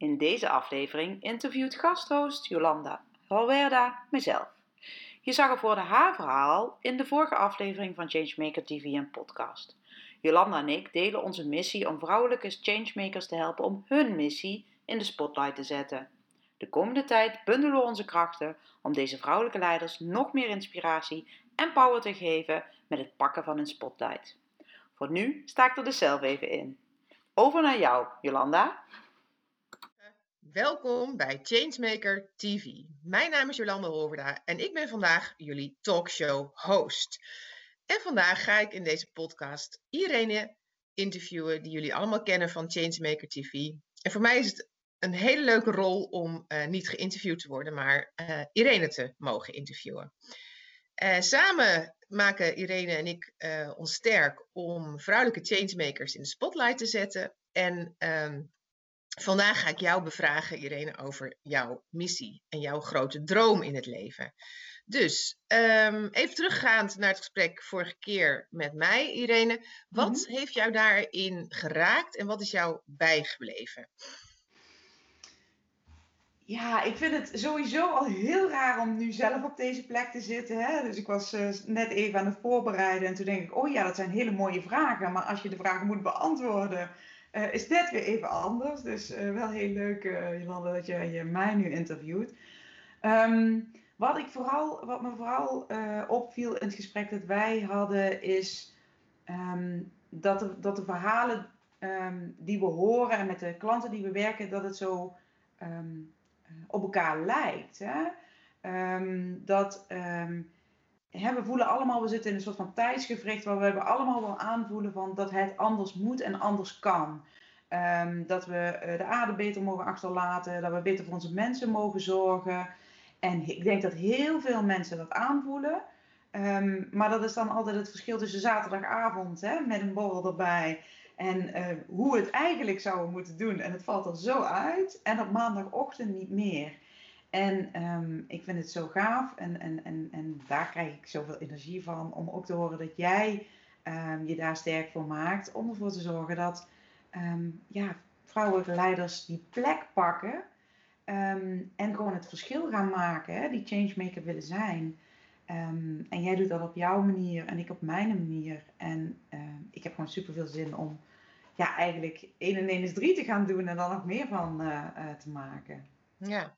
In deze aflevering interviewt gasthost Jolanda Halwerda mezelf. Je zag er voor de haar verhaal in de vorige aflevering van Changemaker TV en podcast. Jolanda en ik delen onze missie om vrouwelijke changemakers te helpen om hun missie in de spotlight te zetten. De komende tijd bundelen we onze krachten om deze vrouwelijke leiders nog meer inspiratie en power te geven met het pakken van hun spotlight. Voor nu sta ik er dus zelf even in. Over naar jou, Jolanda. Welkom bij Changemaker TV. Mijn naam is Jolanda Roverda en ik ben vandaag jullie talkshow host. En vandaag ga ik in deze podcast Irene interviewen, die jullie allemaal kennen van Changemaker TV. En voor mij is het een hele leuke rol om uh, niet geïnterviewd te worden, maar uh, Irene te mogen interviewen. Uh, samen maken Irene en ik ons sterk om vrouwelijke changemakers in de spotlight te zetten. En um, Vandaag ga ik jou bevragen, Irene, over jouw missie en jouw grote droom in het leven. Dus um, even teruggaand naar het gesprek vorige keer met mij, Irene. Wat mm-hmm. heeft jou daarin geraakt en wat is jou bijgebleven? Ja, ik vind het sowieso al heel raar om nu zelf op deze plek te zitten. Hè? Dus ik was uh, net even aan het voorbereiden en toen denk ik, oh ja, dat zijn hele mooie vragen. Maar als je de vragen moet beantwoorden, uh, is net weer even anders. Dus uh, wel heel leuk, uh, Jolanda, dat je mij nu interviewt. Um, wat, ik vooral, wat me vooral opviel in het gesprek dat wij hadden, is um, dat, de, dat de verhalen um, die we horen en met de klanten die we werken, dat het zo op elkaar lijkt. Hè? dat we voelen allemaal, we zitten in een soort van tijdsgevricht waar we allemaal wel aanvoelen van dat het anders moet en anders kan. Um, dat we uh, de aarde beter mogen achterlaten, dat we beter voor onze mensen mogen zorgen. En ik denk dat heel veel mensen dat aanvoelen. Um, maar dat is dan altijd het verschil tussen zaterdagavond hè, met een borrel erbij en uh, hoe het eigenlijk zouden moeten doen. En het valt er zo uit. En op maandagochtend niet meer. En um, ik vind het zo gaaf en, en, en, en daar krijg ik zoveel energie van om ook te horen dat jij um, je daar sterk voor maakt. Om ervoor te zorgen dat um, ja, vrouwelijke leiders die plek pakken en gewoon het verschil gaan maken, hè, die changemaker willen zijn. en jij doet dat op jouw manier en ik op mijn manier. En ik heb gewoon super veel zin om ja, eigenlijk 1 en 1 is 3 te gaan doen en dan nog meer van uh, uh, te maken. Ja.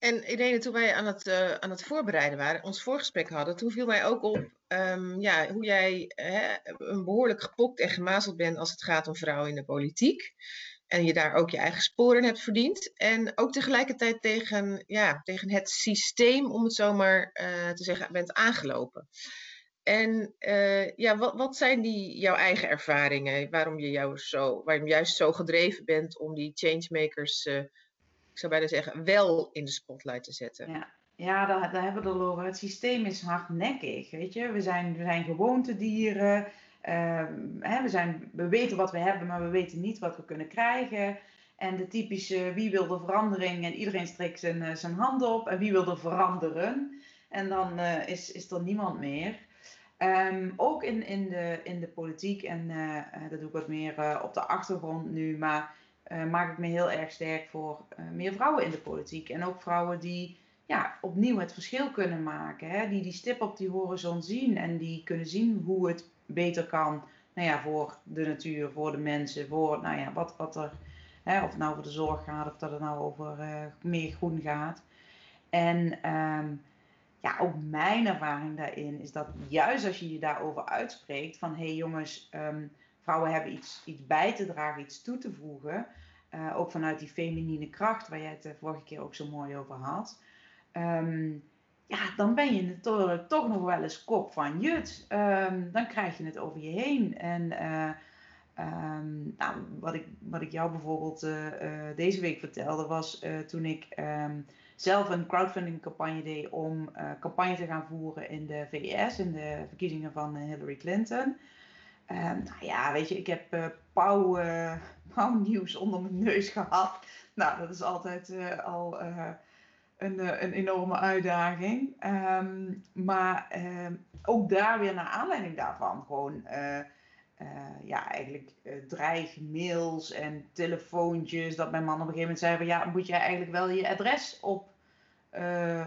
En Irene, toen wij aan het, uh, aan het voorbereiden waren, ons voorgesprek hadden, toen viel mij ook op um, ja, hoe jij hè, een behoorlijk gepokt en gemazeld bent als het gaat om vrouwen in de politiek. En je daar ook je eigen sporen hebt verdiend. En ook tegelijkertijd tegen, ja, tegen het systeem, om het zo maar uh, te zeggen, bent aangelopen. En uh, ja, wat, wat zijn die jouw eigen ervaringen? Waarom je jou zo, waarom juist zo gedreven bent om die changemakers zou bijna zeggen, wel in de spotlight te zetten. Ja, ja daar, hebben we het over. Het systeem is hardnekkig, weet je. We zijn, we zijn gewoontedieren. Uh, hè, we, zijn, we weten wat we hebben, maar we weten niet wat we kunnen krijgen. En de typische wie wil de verandering en iedereen strekt zijn, eh, zijn hand op. En wie wil er veranderen? En dan uh, is, is er niemand meer. Um, ook in, in, de, in de politiek, en uh, dat doe ik wat meer op de achtergrond nu, maar uh, maak ik me heel erg sterk voor uh, meer vrouwen in de politiek. En ook vrouwen die ja, opnieuw het verschil kunnen maken. Hè? Die die stip op die horizon zien en die kunnen zien hoe het beter kan. Nou ja, voor de natuur, voor de mensen, voor nou ja, wat, wat er, hè, of het nou over de zorg gaat of dat het nou over uh, meer groen gaat. En um, ja, ook mijn ervaring daarin is dat juist als je je daarover uitspreekt, van hé hey jongens, um, vrouwen hebben iets, iets bij te dragen, iets toe te voegen. Uh, ook vanuit die feminine kracht, waar jij het de vorige keer ook zo mooi over had. Um, ja, dan ben je natuurlijk toch nog wel eens kop van jut. Um, dan krijg je het over je heen. En uh, Ehm, nou, wat, ik, wat ik jou bijvoorbeeld deze week vertelde was toen ik ehm, zelf een crowdfunding campagne deed om campagne te gaan voeren in de VS, in de verkiezingen van Hillary Clinton. Ehm, nou ja, weet je, ik heb uh, pauw, uh, pauwnieuws onder mijn neus gehad. Nou, dat is altijd uh, al een, een enorme uitdaging. Um, maar um, ook daar weer naar aanleiding daarvan gewoon, ja, eigenlijk dreigmails en telefoontjes. Dat mijn man op een gegeven moment zei ja, moet jij eigenlijk wel je adres op,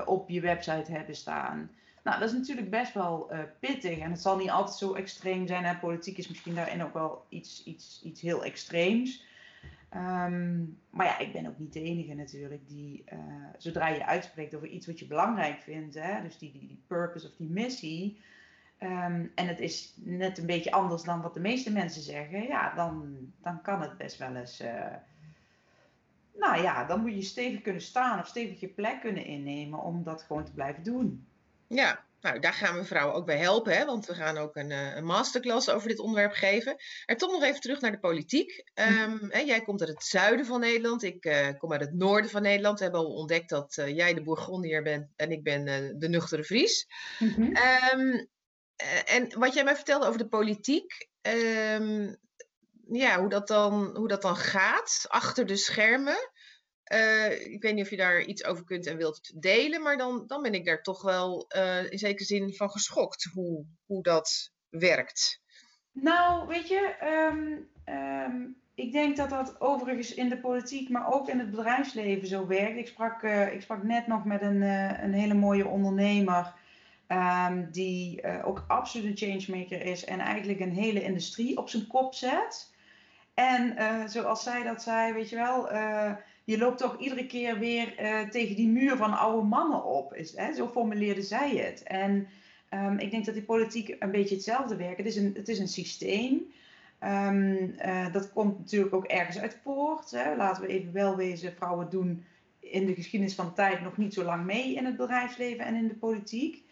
op je website hebben staan. Nou, dat is natuurlijk best wel uh, pittig en het zal niet altijd zo extreem zijn. Hè? Politiek is misschien daarin ook wel iets, iets, iets heel extreems. Um, maar ja, ik ben ook niet de enige natuurlijk die, uh, zodra je uitspreekt over iets wat je belangrijk vindt, hè, dus die, die, die purpose of die missie, um, en het is net een beetje anders dan wat de meeste mensen zeggen, ja, dan, dan kan het best wel eens. Uh, nou ja, dan moet je stevig kunnen staan of stevig je plek kunnen innemen om dat gewoon te blijven doen. Ja, nou, daar gaan we vrouwen ook bij helpen, hè, want we gaan ook een, eh, een, masterclass over dit onderwerp geven. En toch nog even terug naar de politiek. Um, hè, jij komt uit het zuiden van Nederland, ik uh, kom uit het noorden van Nederland. We hebben al ontdekt dat uh, jij de Bourgondier bent en ik ben de nuchtere Fries. Mm -hmm. um, en wat jij mij vertelde over de politiek, um, ja, hoe dat, dan, hoe dat dan gaat achter de schermen. Uh, ik weet niet of je daar iets over kunt en wilt delen, maar dan, dan ben ik daar toch wel uh, in zekere zin van geschokt hoe, hoe dat werkt. Nou, weet je, um, um, ik denk dat dat overigens in de politiek, maar ook in het bedrijfsleven zo werkt. Ik sprak, uh, ik sprak net nog met een, een hele mooie ondernemer. Um, die ook absoluut een changemaker is en eigenlijk een hele industrie op zijn kop zet. En zoals zij dat zei, weet je wel, je loopt toch iedere keer weer uh, tegen die muur van oude mannen op. Is, hè? Zo formuleerde zij het. En um, ik denk dat die politiek een beetje hetzelfde werkt. Het is een, het is een systeem. Um, uh, dat komt natuurlijk ook ergens uit voort. Hè? Laten we even wel wezen, vrouwen doen in de geschiedenis van tijd nog niet zo lang mee in het bedrijfsleven en in de politiek.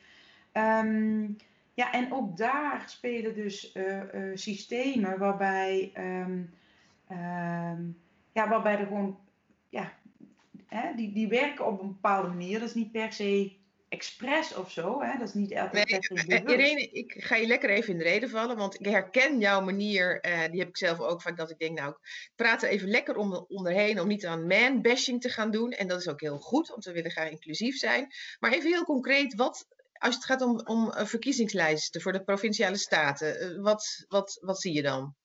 Um, ja, en ook daar spelen dus uh, systemen waarbij, ja, waarbij er gewoon hè, die, die werken op een bepaalde manier. Dat is niet per se expres of zo. Hè? Dat is niet elke nee, eh, Irene, ik ga je lekker even in de reden vallen, want ik herken jouw manier, uh, die heb ik zelf ook vaak, dat ik denk, nou, ik praat er even lekker om, onderheen om niet aan man-bashing te gaan doen. En dat is ook heel goed, want we willen graag inclusief zijn. Maar even heel concreet, wat, als het gaat om, om eh, verkiezingslijsten voor de provinciale staten, wat, wat, wat zie je dan?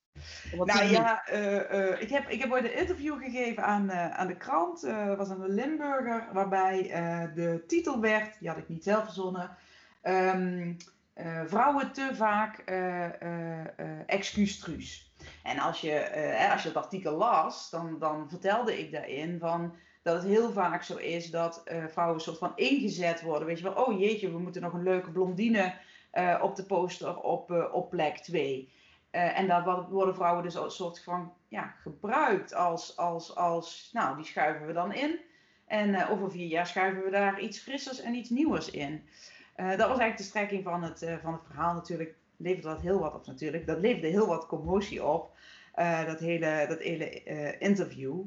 Nou ja, uh, uh, ik, heb, ik heb ooit een interview gegeven aan, uh, aan de krant. Dat was aan de Limburger, waarbij de titel werd, die had ik niet zelf verzonnen. Um, vrouwen te vaak excuustruus. En als je, als je het artikel las, dan, dan vertelde ik daarin van dat het heel vaak zo is dat vrouwen een soort van ingezet worden. Weet je wel, oh jeetje, we moeten nog een leuke blondine op de poster op, op plek 2. Uh, en daar worden vrouwen dus een soort van ja, gebruikt als, als, als, nou, die schuiven we dan in. En uh, over vier jaar schuiven we daar iets frissers en iets nieuws in. Uh, dat was eigenlijk de strekking van het, van het verhaal. Natuurlijk leverde dat heel wat op natuurlijk. Dat leverde heel wat commotie op, dat hele, dat hele interview.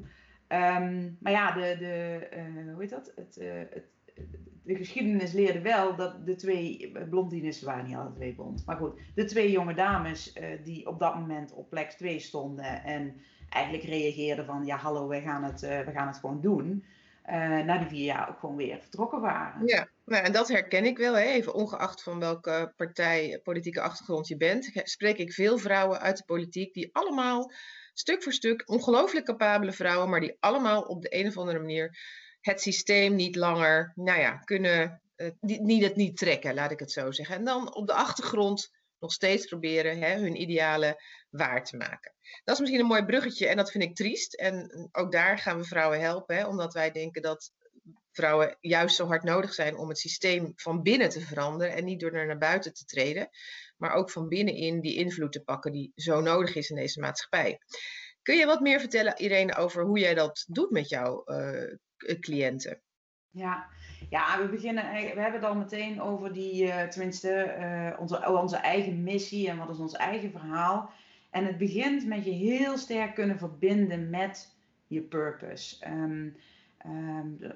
Um, maar ja, de, de, hoe heet dat? Het, het, de geschiedenis leerde wel dat de twee blondines waren niet alle twee blond. Maar goed, de twee jonge dames uh, die op dat moment op plek 2 stonden en eigenlijk reageerden van ja hallo, we gaan het, uh, we gaan het gewoon doen. Uh, na die vier jaar ook gewoon weer vertrokken waren. Ja, nou, en dat herken ik wel. Even ongeacht van welke partij, politieke achtergrond je bent, spreek ik veel vrouwen uit de politiek die allemaal stuk voor stuk ongelooflijk capabele vrouwen, maar die allemaal op de een of andere manier het systeem niet langer, nou ja, kunnen, uh, niet, het niet trekken, laat ik het zo zeggen. En dan op de achtergrond nog steeds proberen hè, hun idealen waar te maken. Dat is misschien een mooi bruggetje en dat vind ik triest. En ook daar gaan we vrouwen helpen, hè, omdat wij denken dat vrouwen juist zo hard nodig zijn om het systeem van binnen te veranderen en niet door naar buiten te treden, maar ook van binnenin die invloed te pakken die zo nodig is in deze maatschappij. Kun je wat meer vertellen, Irene, over hoe jij dat doet met jouw uh, eh, cliënten. Ja. ja, we beginnen we hebben het al meteen over die, uh, tenminste, uh, onze, onze eigen missie en wat is ons eigen verhaal. En het begint met je heel sterk kunnen verbinden met je purpose. Um,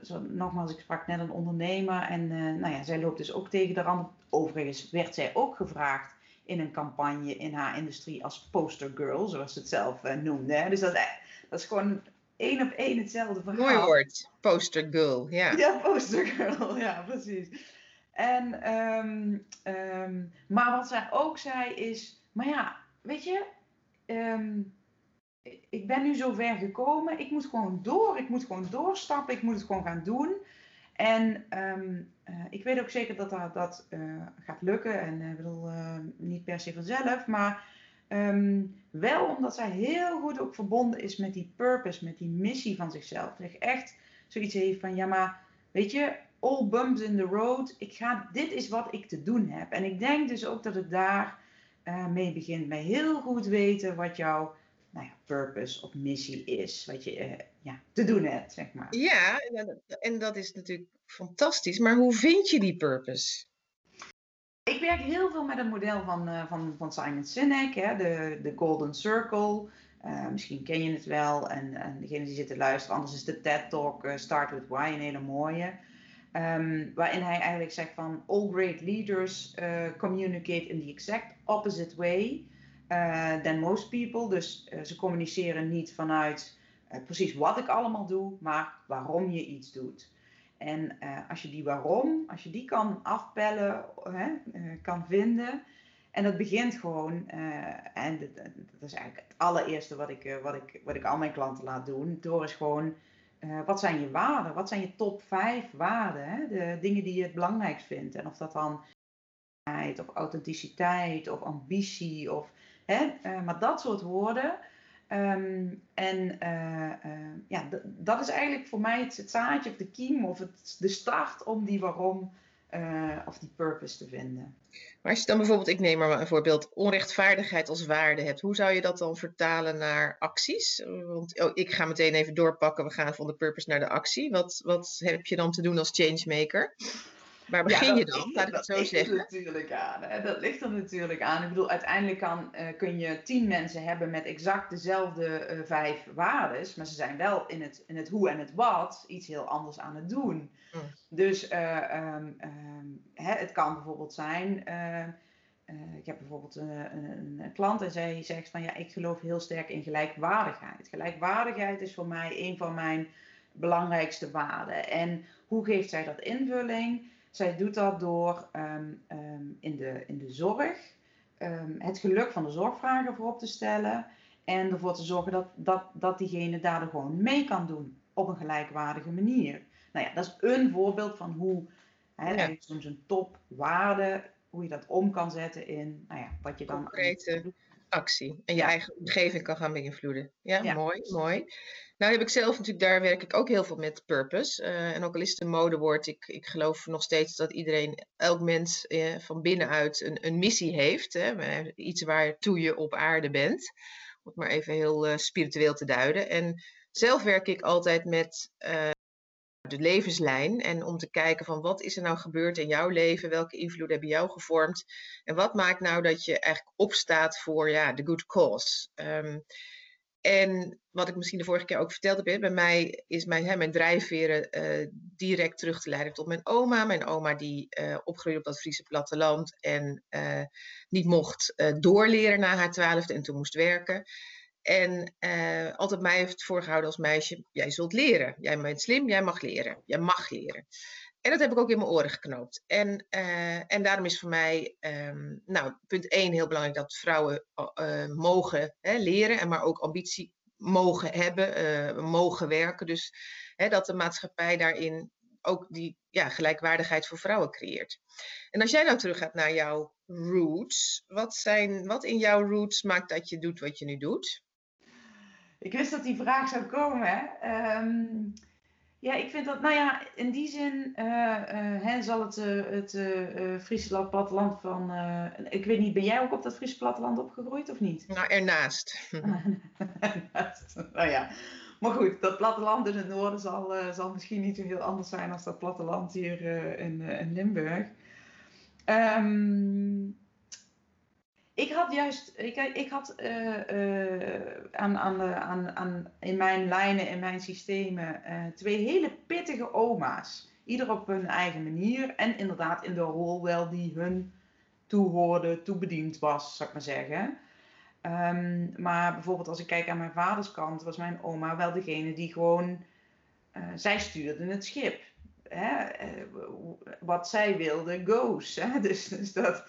zo, nogmaals, ik sprak net een ondernemer en nou ja, zij loopt dus ook tegen de rand. Overigens werd zij ook gevraagd in een campagne in haar industrie als poster girl, zoals ze het zelf noemde. Dus dat, dat is gewoon één op één hetzelfde verhaal. Mooi woord, poster girl, ja. Ja, poster girl, ja, precies. En, um, um, maar wat zij ook zei is, maar ja, weet je, um, ik ben nu zo ver gekomen, ik moet gewoon door, ik moet gewoon doorstappen, ik moet het gewoon gaan doen. En uh, ik weet ook zeker dat dat, dat uh, gaat lukken. En ik uh, bedoel, niet per se vanzelf, maar um, wel omdat zij heel goed ook verbonden is met die purpose, met die missie van zichzelf. Dat echt zoiets heeft van, ja maar, weet je, all bumps in the road. Ik ga, dit is wat ik te doen heb. En ik denk dus ook dat het daar mee begint. Met heel goed weten wat jouw nou ja, purpose of missie is. Wat je ja, te doen hebt, zeg maar. Ja, en dat is natuurlijk fantastisch. Maar hoe vind je die purpose? Ik werk heel veel met het model van, uh, van, van Simon Sinek, hè, de, de Golden Circle. Uh, misschien ken je het wel. En, en degene die zitten luisteren, anders is de TED Talk uh, Start With Why een hele mooie. Um, waarin hij eigenlijk zegt van all great leaders communicate in the exact opposite way than most people. Dus ze communiceren niet vanuit precies wat ik allemaal doe, maar waarom je iets doet. En uh, als je die waarom, als je die kan afpellen, hè, uh, kan vinden. En dat begint gewoon, uh, en dat, dat, is eigenlijk het allereerste wat ik, wat, ik, wat ik al mijn klanten laat doen. Door is gewoon, wat zijn je waarden? Wat zijn je top 5 waarden? Hè? De dingen die je het belangrijkst vindt. En of dat dan of authenticiteit of ambitie of, hè? maar dat soort woorden Um, en uh, uh, ja, dat is eigenlijk voor mij het, het, zaadje of de kiem of het, de start om die waarom uh, of die purpose te vinden. Maar als je dan bijvoorbeeld, ik neem maar een voorbeeld, onrechtvaardigheid als waarde hebt, hoe zou je dat dan vertalen naar acties? Want oh, ik ga meteen even doorpakken, we gaan van de purpose naar de actie. Wat, wat heb je dan te doen als changemaker? Waar begin ja, je dan? Laat ik het zo zeggen. Dat ligt er natuurlijk aan. Dat ligt er natuurlijk aan. Ik bedoel, uiteindelijk kan, uh, kun je tien mensen hebben met exact dezelfde uh, vijf waarden, maar ze zijn wel in het, in het hoe en het wat iets heel anders aan het doen. Mm. Dus uh, um, um, hè, het kan bijvoorbeeld zijn. ik heb bijvoorbeeld een, een, een, klant en zij zegt van ja, ik geloof heel sterk in gelijkwaardigheid. Gelijkwaardigheid is voor mij een van mijn belangrijkste waarden. En hoe geeft zij dat invulling? Zij doet dat door um, um, in, de, in de zorg um, het geluk van de zorgvrager voorop te stellen en ervoor te zorgen dat, dat, dat diegene daardoor gewoon mee kan doen op een gelijkwaardige manier. Nou ja, dat is een voorbeeld van hoe hè, ja. soms een topwaarde, hoe je dat om kan zetten in nou ja, wat je dan. Concrete actie en je eigen omgeving kan gaan beïnvloeden. Ja, ja, mooi, mooi. Nou heb ik zelf natuurlijk, daar werk ik ook heel veel met purpose. Uh, en ook al is het een modewoord, ik, ik geloof nog steeds dat iedereen, elk mens uh, van binnenuit een, een missie heeft. Hè? Iets waartoe je op aarde bent. Om het maar even heel uh, spiritueel te duiden. En zelf werk ik altijd met de levenslijn. En om te kijken van wat is er nou gebeurd in jouw leven? Welke invloeden hebben jou gevormd? En wat maakt nou dat je eigenlijk opstaat voor ja, de good cause? Um, en wat ik misschien de vorige keer ook verteld heb, bij mij is mijn, hè, mijn drijfveren uh, direct terug te leiden tot mijn oma. Mijn oma die uh, opgroeide op dat Friese platteland en uh, niet mocht doorleren na haar twaalfde en toen moest werken. En altijd mij heeft voorgehouden als meisje, jij zult leren. Jij bent slim, jij mag leren. Jij mag leren. En dat heb ik ook in mijn oren geknoopt. En, uh, en daarom is voor mij, um, nou, punt 1 heel belangrijk dat vrouwen uh, mogen hè, leren, en maar ook ambitie mogen hebben, uh, mogen werken. Dus hè, dat de maatschappij daarin ook die ja, gelijkwaardigheid voor vrouwen creëert. En als jij nou teruggaat naar jouw roots, wat, zijn, wat in jouw roots maakt dat je doet wat je nu doet? Ik wist dat die vraag zou komen. Um... Ja, ik vind dat, nou ja, in die zin uh, uh, hè, zal het, uh, het Friesland platteland van. ik weet niet, ben jij ook op dat Friese platteland opgegroeid of niet? Nou, ernaast. nou ja, maar goed, dat platteland in het noorden zal, zal misschien niet zo heel anders zijn als dat platteland hier in, in Limburg. Um, Ik had juist, ik, ik had eh, eh, aan, aan, aan, aan, in mijn lijnen, in mijn systemen, twee hele pittige oma's. Ieder op hun eigen manier en inderdaad in de rol wel die hun toehoorde, toebediend was, zou ik maar zeggen. Ehm, maar bijvoorbeeld als ik kijk aan mijn vaders kant, was mijn oma wel degene die gewoon, zij stuurde het schip. Hè? wat zij wilde, goes. Hè? Dus, dus dat,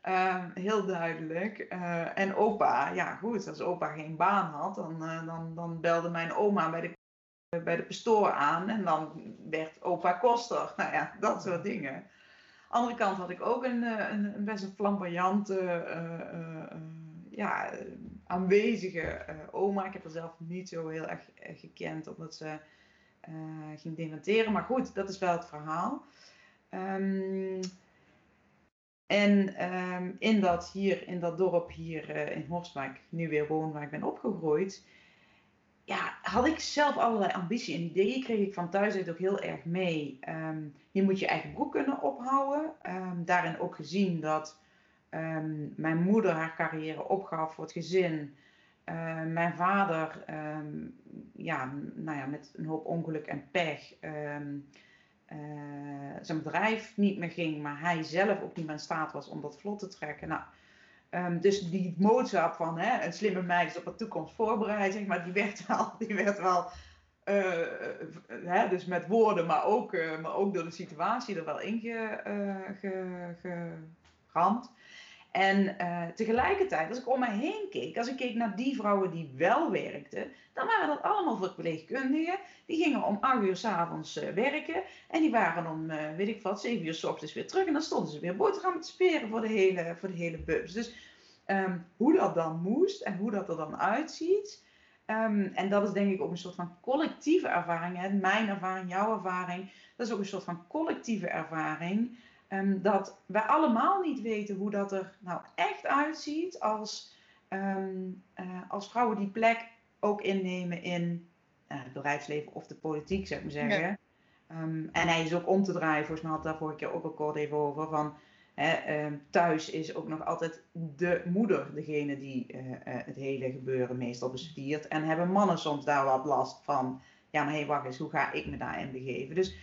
Ehm, heel duidelijk. Uh, en opa, ja goed, als opa geen baan had, dan, uh, dan, dan belde mijn oma bij de, bij de pastoor aan en dan werd opa koster. Nou ja, dat soort dingen. Andere kant had ik ook een, eh, een, een best een flamboyante, ja, aanwezige oma. Ik heb haar zelf niet zo heel erg gekend, omdat ze ging dementeren. Maar goed, dat is wel het verhaal. Um, en ehm, in dat hier, in dat dorp hier uh, in Horst, waar ik nu weer woon, waar ik ben opgegroeid, ja, had ik zelf allerlei ambitie en ideeën kreeg ik van thuis ook heel erg mee. Um, je moet je eigen broek kunnen ophouden. Um, daarin ook gezien dat mijn moeder haar carrière opgaf voor het gezin. mijn vader, ja, nou ja, met een hoop ongeluk en pech uh, zijn bedrijf niet meer ging, maar hij zelf ook niet meer in staat was om dat vlot te trekken. Nou, um, dus die motie van hè, een slimme meid is op de toekomst voorbereid, zeg maar, die werd wel, die werd wel uh, hè, dus met woorden, maar ook, uh, maar ook door de situatie er wel ingeramd. En uh, tegelijkertijd, als ik om me heen keek, als ik keek naar die vrouwen die wel werkten, dan waren dat allemaal verpleegkundigen. Die gingen om 8 uur s'avonds uh, werken en die waren om, uh, weet ik wat, 7 uur s ochtends weer terug. En dan stonden ze weer boterhammen te speren voor de hele, voor de hele. Dus um, hoe dat dan moest en hoe dat er dan uitziet. Um, en dat is denk ik ook een soort van collectieve ervaring. Hè? Mijn ervaring, jouw ervaring. Dat is ook een soort van collectieve ervaring. Um, dat wij allemaal niet weten hoe dat er nou echt uitziet als, um, uh, als vrouwen die plek ook innemen in uh, het bedrijfsleven of de politiek, zou ik maar zeggen. Ja. Um, en hij is ook om te draaien, volgens mij had daar vorige keer ook al kort even over, van hè, thuis is ook nog altijd de moeder degene die uh, het hele gebeuren meestal bestuurt. En hebben mannen soms daar wat last van, ja maar hé hey, wacht eens, hoe ga ik me daarin begeven? Dus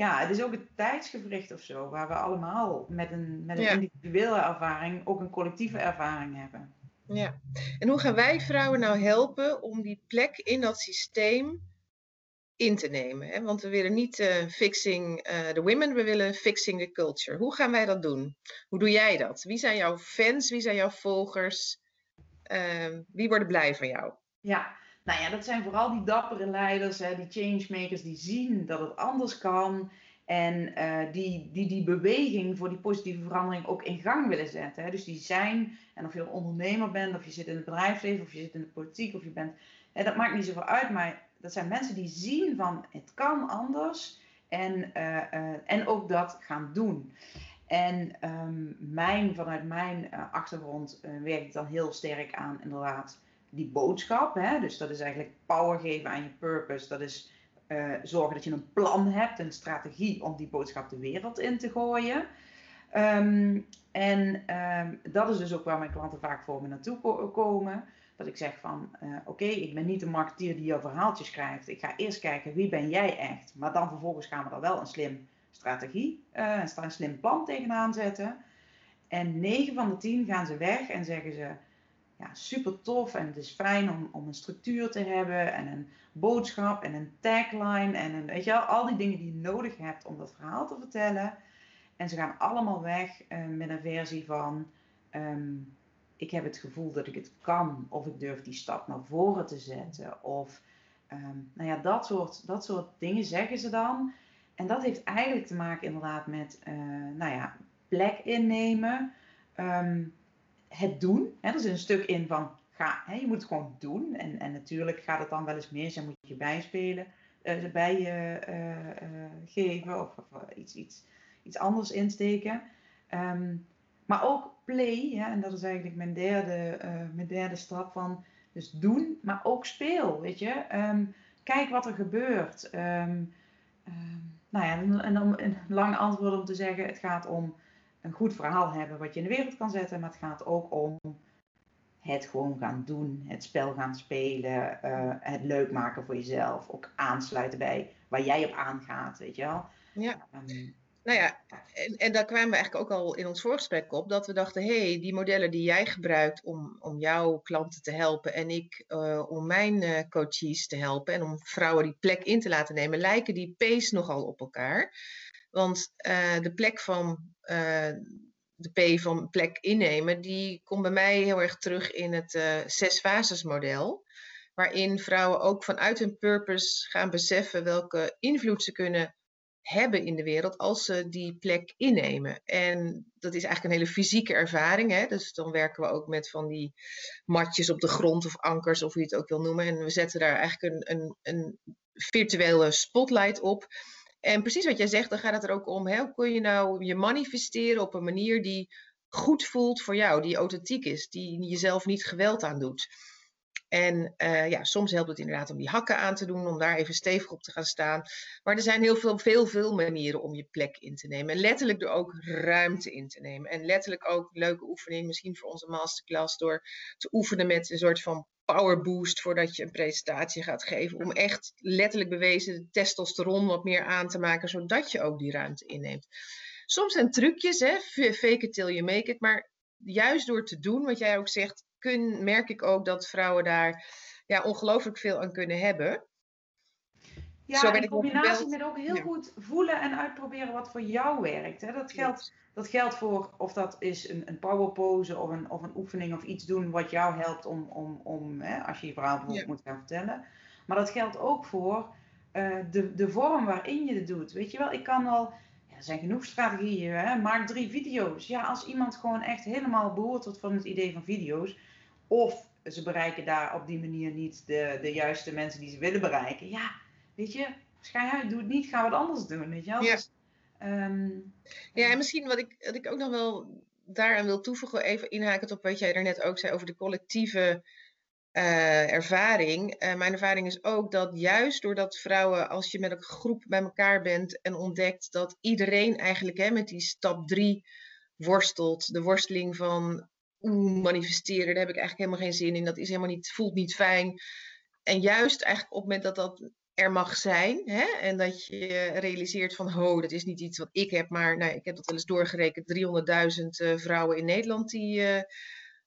ja, het is ook een tijdsgevricht of zo, waar we allemaal met een, met een individuele ervaring ook een collectieve ervaring hebben. Ja, en hoe gaan wij vrouwen nou helpen om die plek in dat systeem in te nemen? Hè? Want we willen niet uh, fixing uh, the women, we willen fixing the culture. Hoe gaan wij dat doen? Hoe doe jij dat? Wie zijn jouw fans? Wie zijn jouw volgers? Uh, wie worden blij van jou? Ja, nou ja, dat zijn vooral die dappere leiders, hè, die changemakers die zien dat het anders kan. En uh, die, die die beweging voor die positieve verandering ook in gang willen zetten. Hè. Dus die zijn, en of je een ondernemer bent, of je zit in het bedrijfsleven, of je zit in de politiek, of je bent. Hè, dat maakt niet zoveel uit, maar dat zijn mensen die zien van het kan anders. En, uh, uh, en ook dat gaan doen. En um, mijn, vanuit mijn achtergrond werk ik dan heel sterk aan inderdaad die boodschap. Hè? Dus dat is eigenlijk power geven aan je purpose. Dat is uh, zorgen dat je een plan hebt, een strategie om die boodschap de wereld in te gooien. Um, en um, dat is dus ook waar mijn klanten vaak voor me naartoe komen. Dat ik zeg van, uh, oké, ik ben niet een marketeer die jouw verhaaltje schrijft. Ik ga eerst kijken, wie ben jij echt? Maar dan vervolgens gaan we er wel een slim strategie, uh, een slim plan tegenaan zetten. En 9 van de 10 gaan ze weg en zeggen ze, ja, super tof en het is fijn om, om een structuur te hebben en een boodschap en een tagline en een, weet je al die dingen die je nodig hebt om dat verhaal te vertellen. En ze gaan allemaal weg uh, met een versie van um, ik heb het gevoel dat ik het kan of ik durf die stap naar voren te zetten of um, nou ja, dat soort, dat soort dingen zeggen ze dan. En dat heeft eigenlijk te maken inderdaad met uh, nou ja, plek innemen. Um, het doen. Hè, er zit een stuk in van, ga, hè, je moet het gewoon doen. En, en natuurlijk gaat het dan wel eens mis en moet je bijspelen, uh, uh, uh, geven of, of iets, iets, iets anders insteken. Um, maar ook play, ja, en dat is eigenlijk mijn derde, mijn derde stap van, dus doen, maar ook speel, weet je. Um, kijk wat er gebeurt. Um, nou ja, en om een lang antwoord om te zeggen, het gaat om een goed verhaal hebben wat je in de wereld kan zetten. Maar het gaat ook om het gewoon gaan doen, het spel gaan spelen, uh, het leuk maken voor jezelf. Ook aansluiten bij waar jij op aangaat, weet je wel. Ja. Um, nou ja, en, en daar kwamen we eigenlijk ook al in ons voorgesprek op, dat we dachten, hé, hey, die modellen die jij gebruikt om, om jouw klanten te helpen en ik uh, om mijn uh, coaches te helpen en om vrouwen die plek in te laten nemen, lijken die pace nogal op elkaar. Want uh, de plek van de P van plek innemen, die komt bij mij heel erg terug in het uh, zes fases model. Waarin vrouwen ook vanuit hun purpose gaan beseffen welke invloed ze kunnen hebben in de wereld als ze die plek innemen. En dat is eigenlijk een hele fysieke ervaring. Hè? Dus dan werken we ook met van die matjes op de grond of ankers of hoe je het ook wil noemen. En we zetten daar eigenlijk een, een, een virtuele spotlight op. En precies wat jij zegt, dan gaat het er ook om, hè, hoe kun je nou je manifesteren op een manier die goed voelt voor jou, die authentiek is, die jezelf niet geweld aan doet. En uh, ja, soms helpt het inderdaad om die hakken aan te doen, om daar even stevig op te gaan staan. Maar er zijn heel veel, veel, veel manieren om je plek in te nemen. En letterlijk door ook ruimte in te nemen. En letterlijk ook leuke oefening, misschien voor onze masterclass, door te oefenen met een soort van power boost voordat je een presentatie gaat geven. Om echt letterlijk bewezen testosteron wat meer aan te maken, zodat je ook die ruimte inneemt. Soms zijn trucjes, hè, fake it till you make it. Maar juist door te doen, wat jij ook zegt, kun, merk ik ook dat vrouwen daar ja, ongelooflijk veel aan kunnen hebben. Ja, in combinatie met ook heel goed voelen en uitproberen wat voor jou werkt. Hè. Dat, geldt, dat geldt voor of dat is een, een power pose of een, of een oefening of iets doen wat jou helpt om, om, om hè, als je je verhaal bijvoorbeeld moet gaan vertellen. Maar dat geldt ook voor uh, de, de vorm waarin je het doet. Weet je wel, ik kan al, ja, er zijn genoeg strategieën, hè? maak drie video's. Ja, als iemand gewoon echt helemaal behoort tot van het idee van video's, of ze bereiken daar op die manier niet de, de juiste mensen die ze willen bereiken. Ja, weet je, schijn uit, doe het niet, ga wat anders doen, weet je wel. Ja. Dus, um, ja, en misschien wat ik, wat ik ook nog wel daaraan wil toevoegen, even inhakend op wat jij er net ook zei over de collectieve uh, ervaring. Uh, mijn ervaring is ook dat juist doordat vrouwen, als je met een groep bij elkaar bent en ontdekt dat iedereen eigenlijk hè, met die stap drie worstelt, de worsteling van oeh, manifesteren, daar heb ik eigenlijk helemaal geen zin in, dat is helemaal niet, voelt niet fijn. En juist eigenlijk op het moment dat dat er mag zijn. Hè? En dat je realiseert van, ho, dat is niet iets wat ik heb, maar nou, ik heb dat wel eens doorgerekend, 300.000 uh, vrouwen in Nederland die, uh,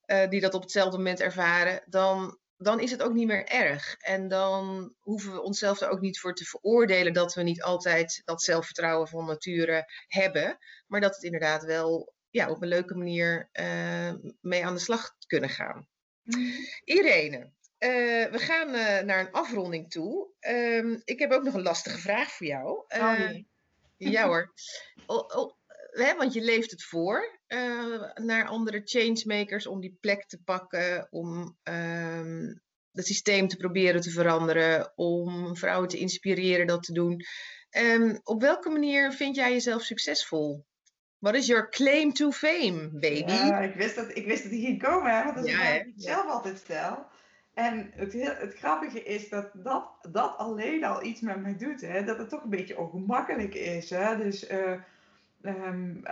uh, die dat op hetzelfde moment ervaren, dan, dan is het ook niet meer erg. En dan hoeven we onszelf er ook niet voor te veroordelen dat we niet altijd dat zelfvertrouwen van nature hebben, maar dat het inderdaad wel ja, op een leuke manier mee aan de slag kunnen gaan. Mm. Irene, uh, we gaan uh, naar een afronding toe. Um, ik heb ook nog een lastige vraag voor jou. Oh, nee. Ja hoor. Oh, oh, hè, want je leeft het voor naar andere changemakers om die plek te pakken, om um, het systeem te proberen te veranderen, om vrouwen te inspireren dat te doen. Um, op welke manier vind jij jezelf succesvol? Wat is your claim to fame, baby? Ja, ik wist dat, ik wist dat die ging komen, hè, want dat is ja, wat ik zelf altijd stel. En het, het grappige is dat, dat dat alleen al iets met mij doet. Hè? Dat het toch een beetje ongemakkelijk is. Hè? Dus uh, um,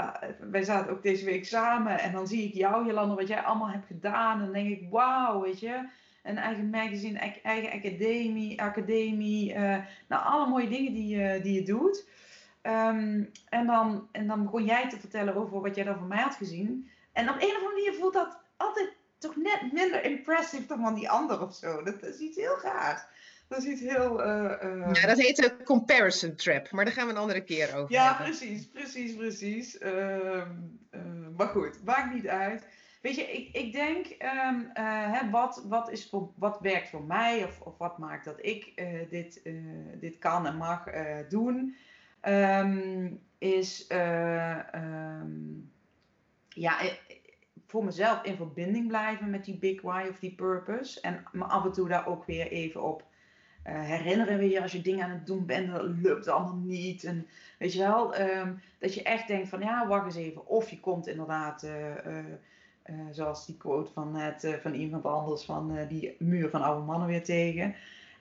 wij zaten ook deze week samen en dan zie ik jou, Jolanda, wat jij allemaal hebt gedaan. En dan denk ik, wauw, weet je. Een eigen magazine, eigen academie, academie. Uh, nou, alle mooie dingen die, je die je doet. Um, en, dan, en dan begon jij te vertellen over wat jij dan van mij had gezien. En op een of andere manier voelt dat altijd toch net minder impressive dan van die ander of zo. Dat, is iets heel gaar. Dat is iets heel. Uh, Ja, dat heet de comparison trap, maar daar gaan we een andere keer over. Ja, precies, precies, precies. Uh, maar goed, maakt niet uit. Weet je, ik, ik denk, um, hè, wat, wat, is voor, wat werkt voor mij of, of wat maakt dat ik dit, dit kan en mag doen, um, is ja, voor mezelf in verbinding blijven met die big why of die purpose. En me af en toe daar ook weer even op uh, herinneren weer als je dingen aan het doen bent, dat lukt allemaal niet. En weet je wel, um, dat je echt denkt van ja, wacht eens even. Of je komt inderdaad, zoals die quote van, net, van iemand anders, van die muur van oude mannen weer tegen.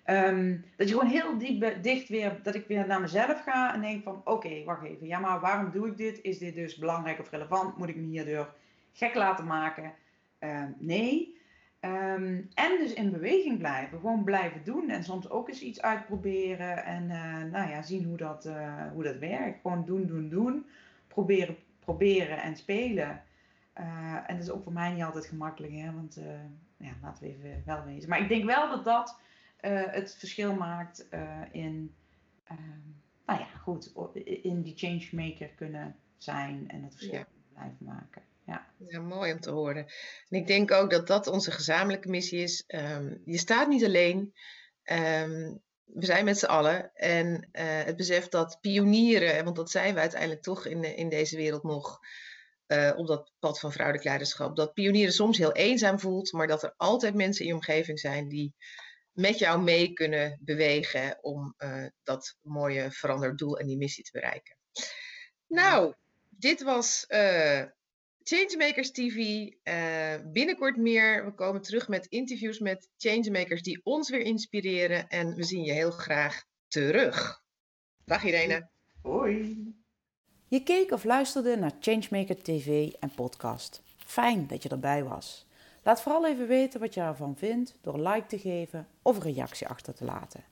Ehm, dat je gewoon heel diep, dicht weer, dat ik weer naar mezelf ga en denk van oké, wacht even. Ja, maar waarom doe ik dit? Is dit dus belangrijk of relevant? Moet ik me hierdoor gek laten maken? Ehm, nee. Ehm, en dus in beweging blijven. Gewoon blijven doen. En soms ook eens iets uitproberen. En uh, nou ja, zien hoe dat, uh, hoe dat werkt. Gewoon doen, doen, doen. Proberen, proberen en spelen. En dat is ook voor mij niet altijd gemakkelijk. Hè? Want ja, laten we even wel wezen. Maar ik denk wel dat dat het verschil maakt in... nou ja, goed. In die changemaker kunnen zijn. En het verschil ja. blijven maken. Ja. ja, mooi om te horen. En ik denk ook dat dat onze gezamenlijke missie is. Um, je staat niet alleen. Um, we zijn met z'n allen. En uh, het besef dat pionieren, want dat zijn we uiteindelijk toch in, in deze wereld nog, uh, op dat pad van vrouwelijk leiderschap, dat pionieren soms heel eenzaam voelt, maar dat er altijd mensen in je omgeving zijn die met jou mee kunnen bewegen om uh, dat mooie veranderd doel en die missie te bereiken. Nou, dit was Changemakers TV, uh, eh, binnenkort meer. We komen terug met interviews met changemakers die ons weer inspireren. En we zien je heel graag terug. Dag Irene. Hoi. Je keek of luisterde naar Changemaker TV en podcast. Fijn dat je erbij was. Laat vooral even weten wat je ervan vindt door like te geven of een reactie achter te laten.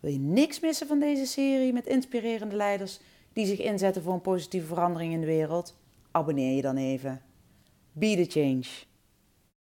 Wil je niks missen van deze serie met inspirerende leiders die zich inzetten voor een positieve verandering in de wereld? abonneer je dan even. Be the change.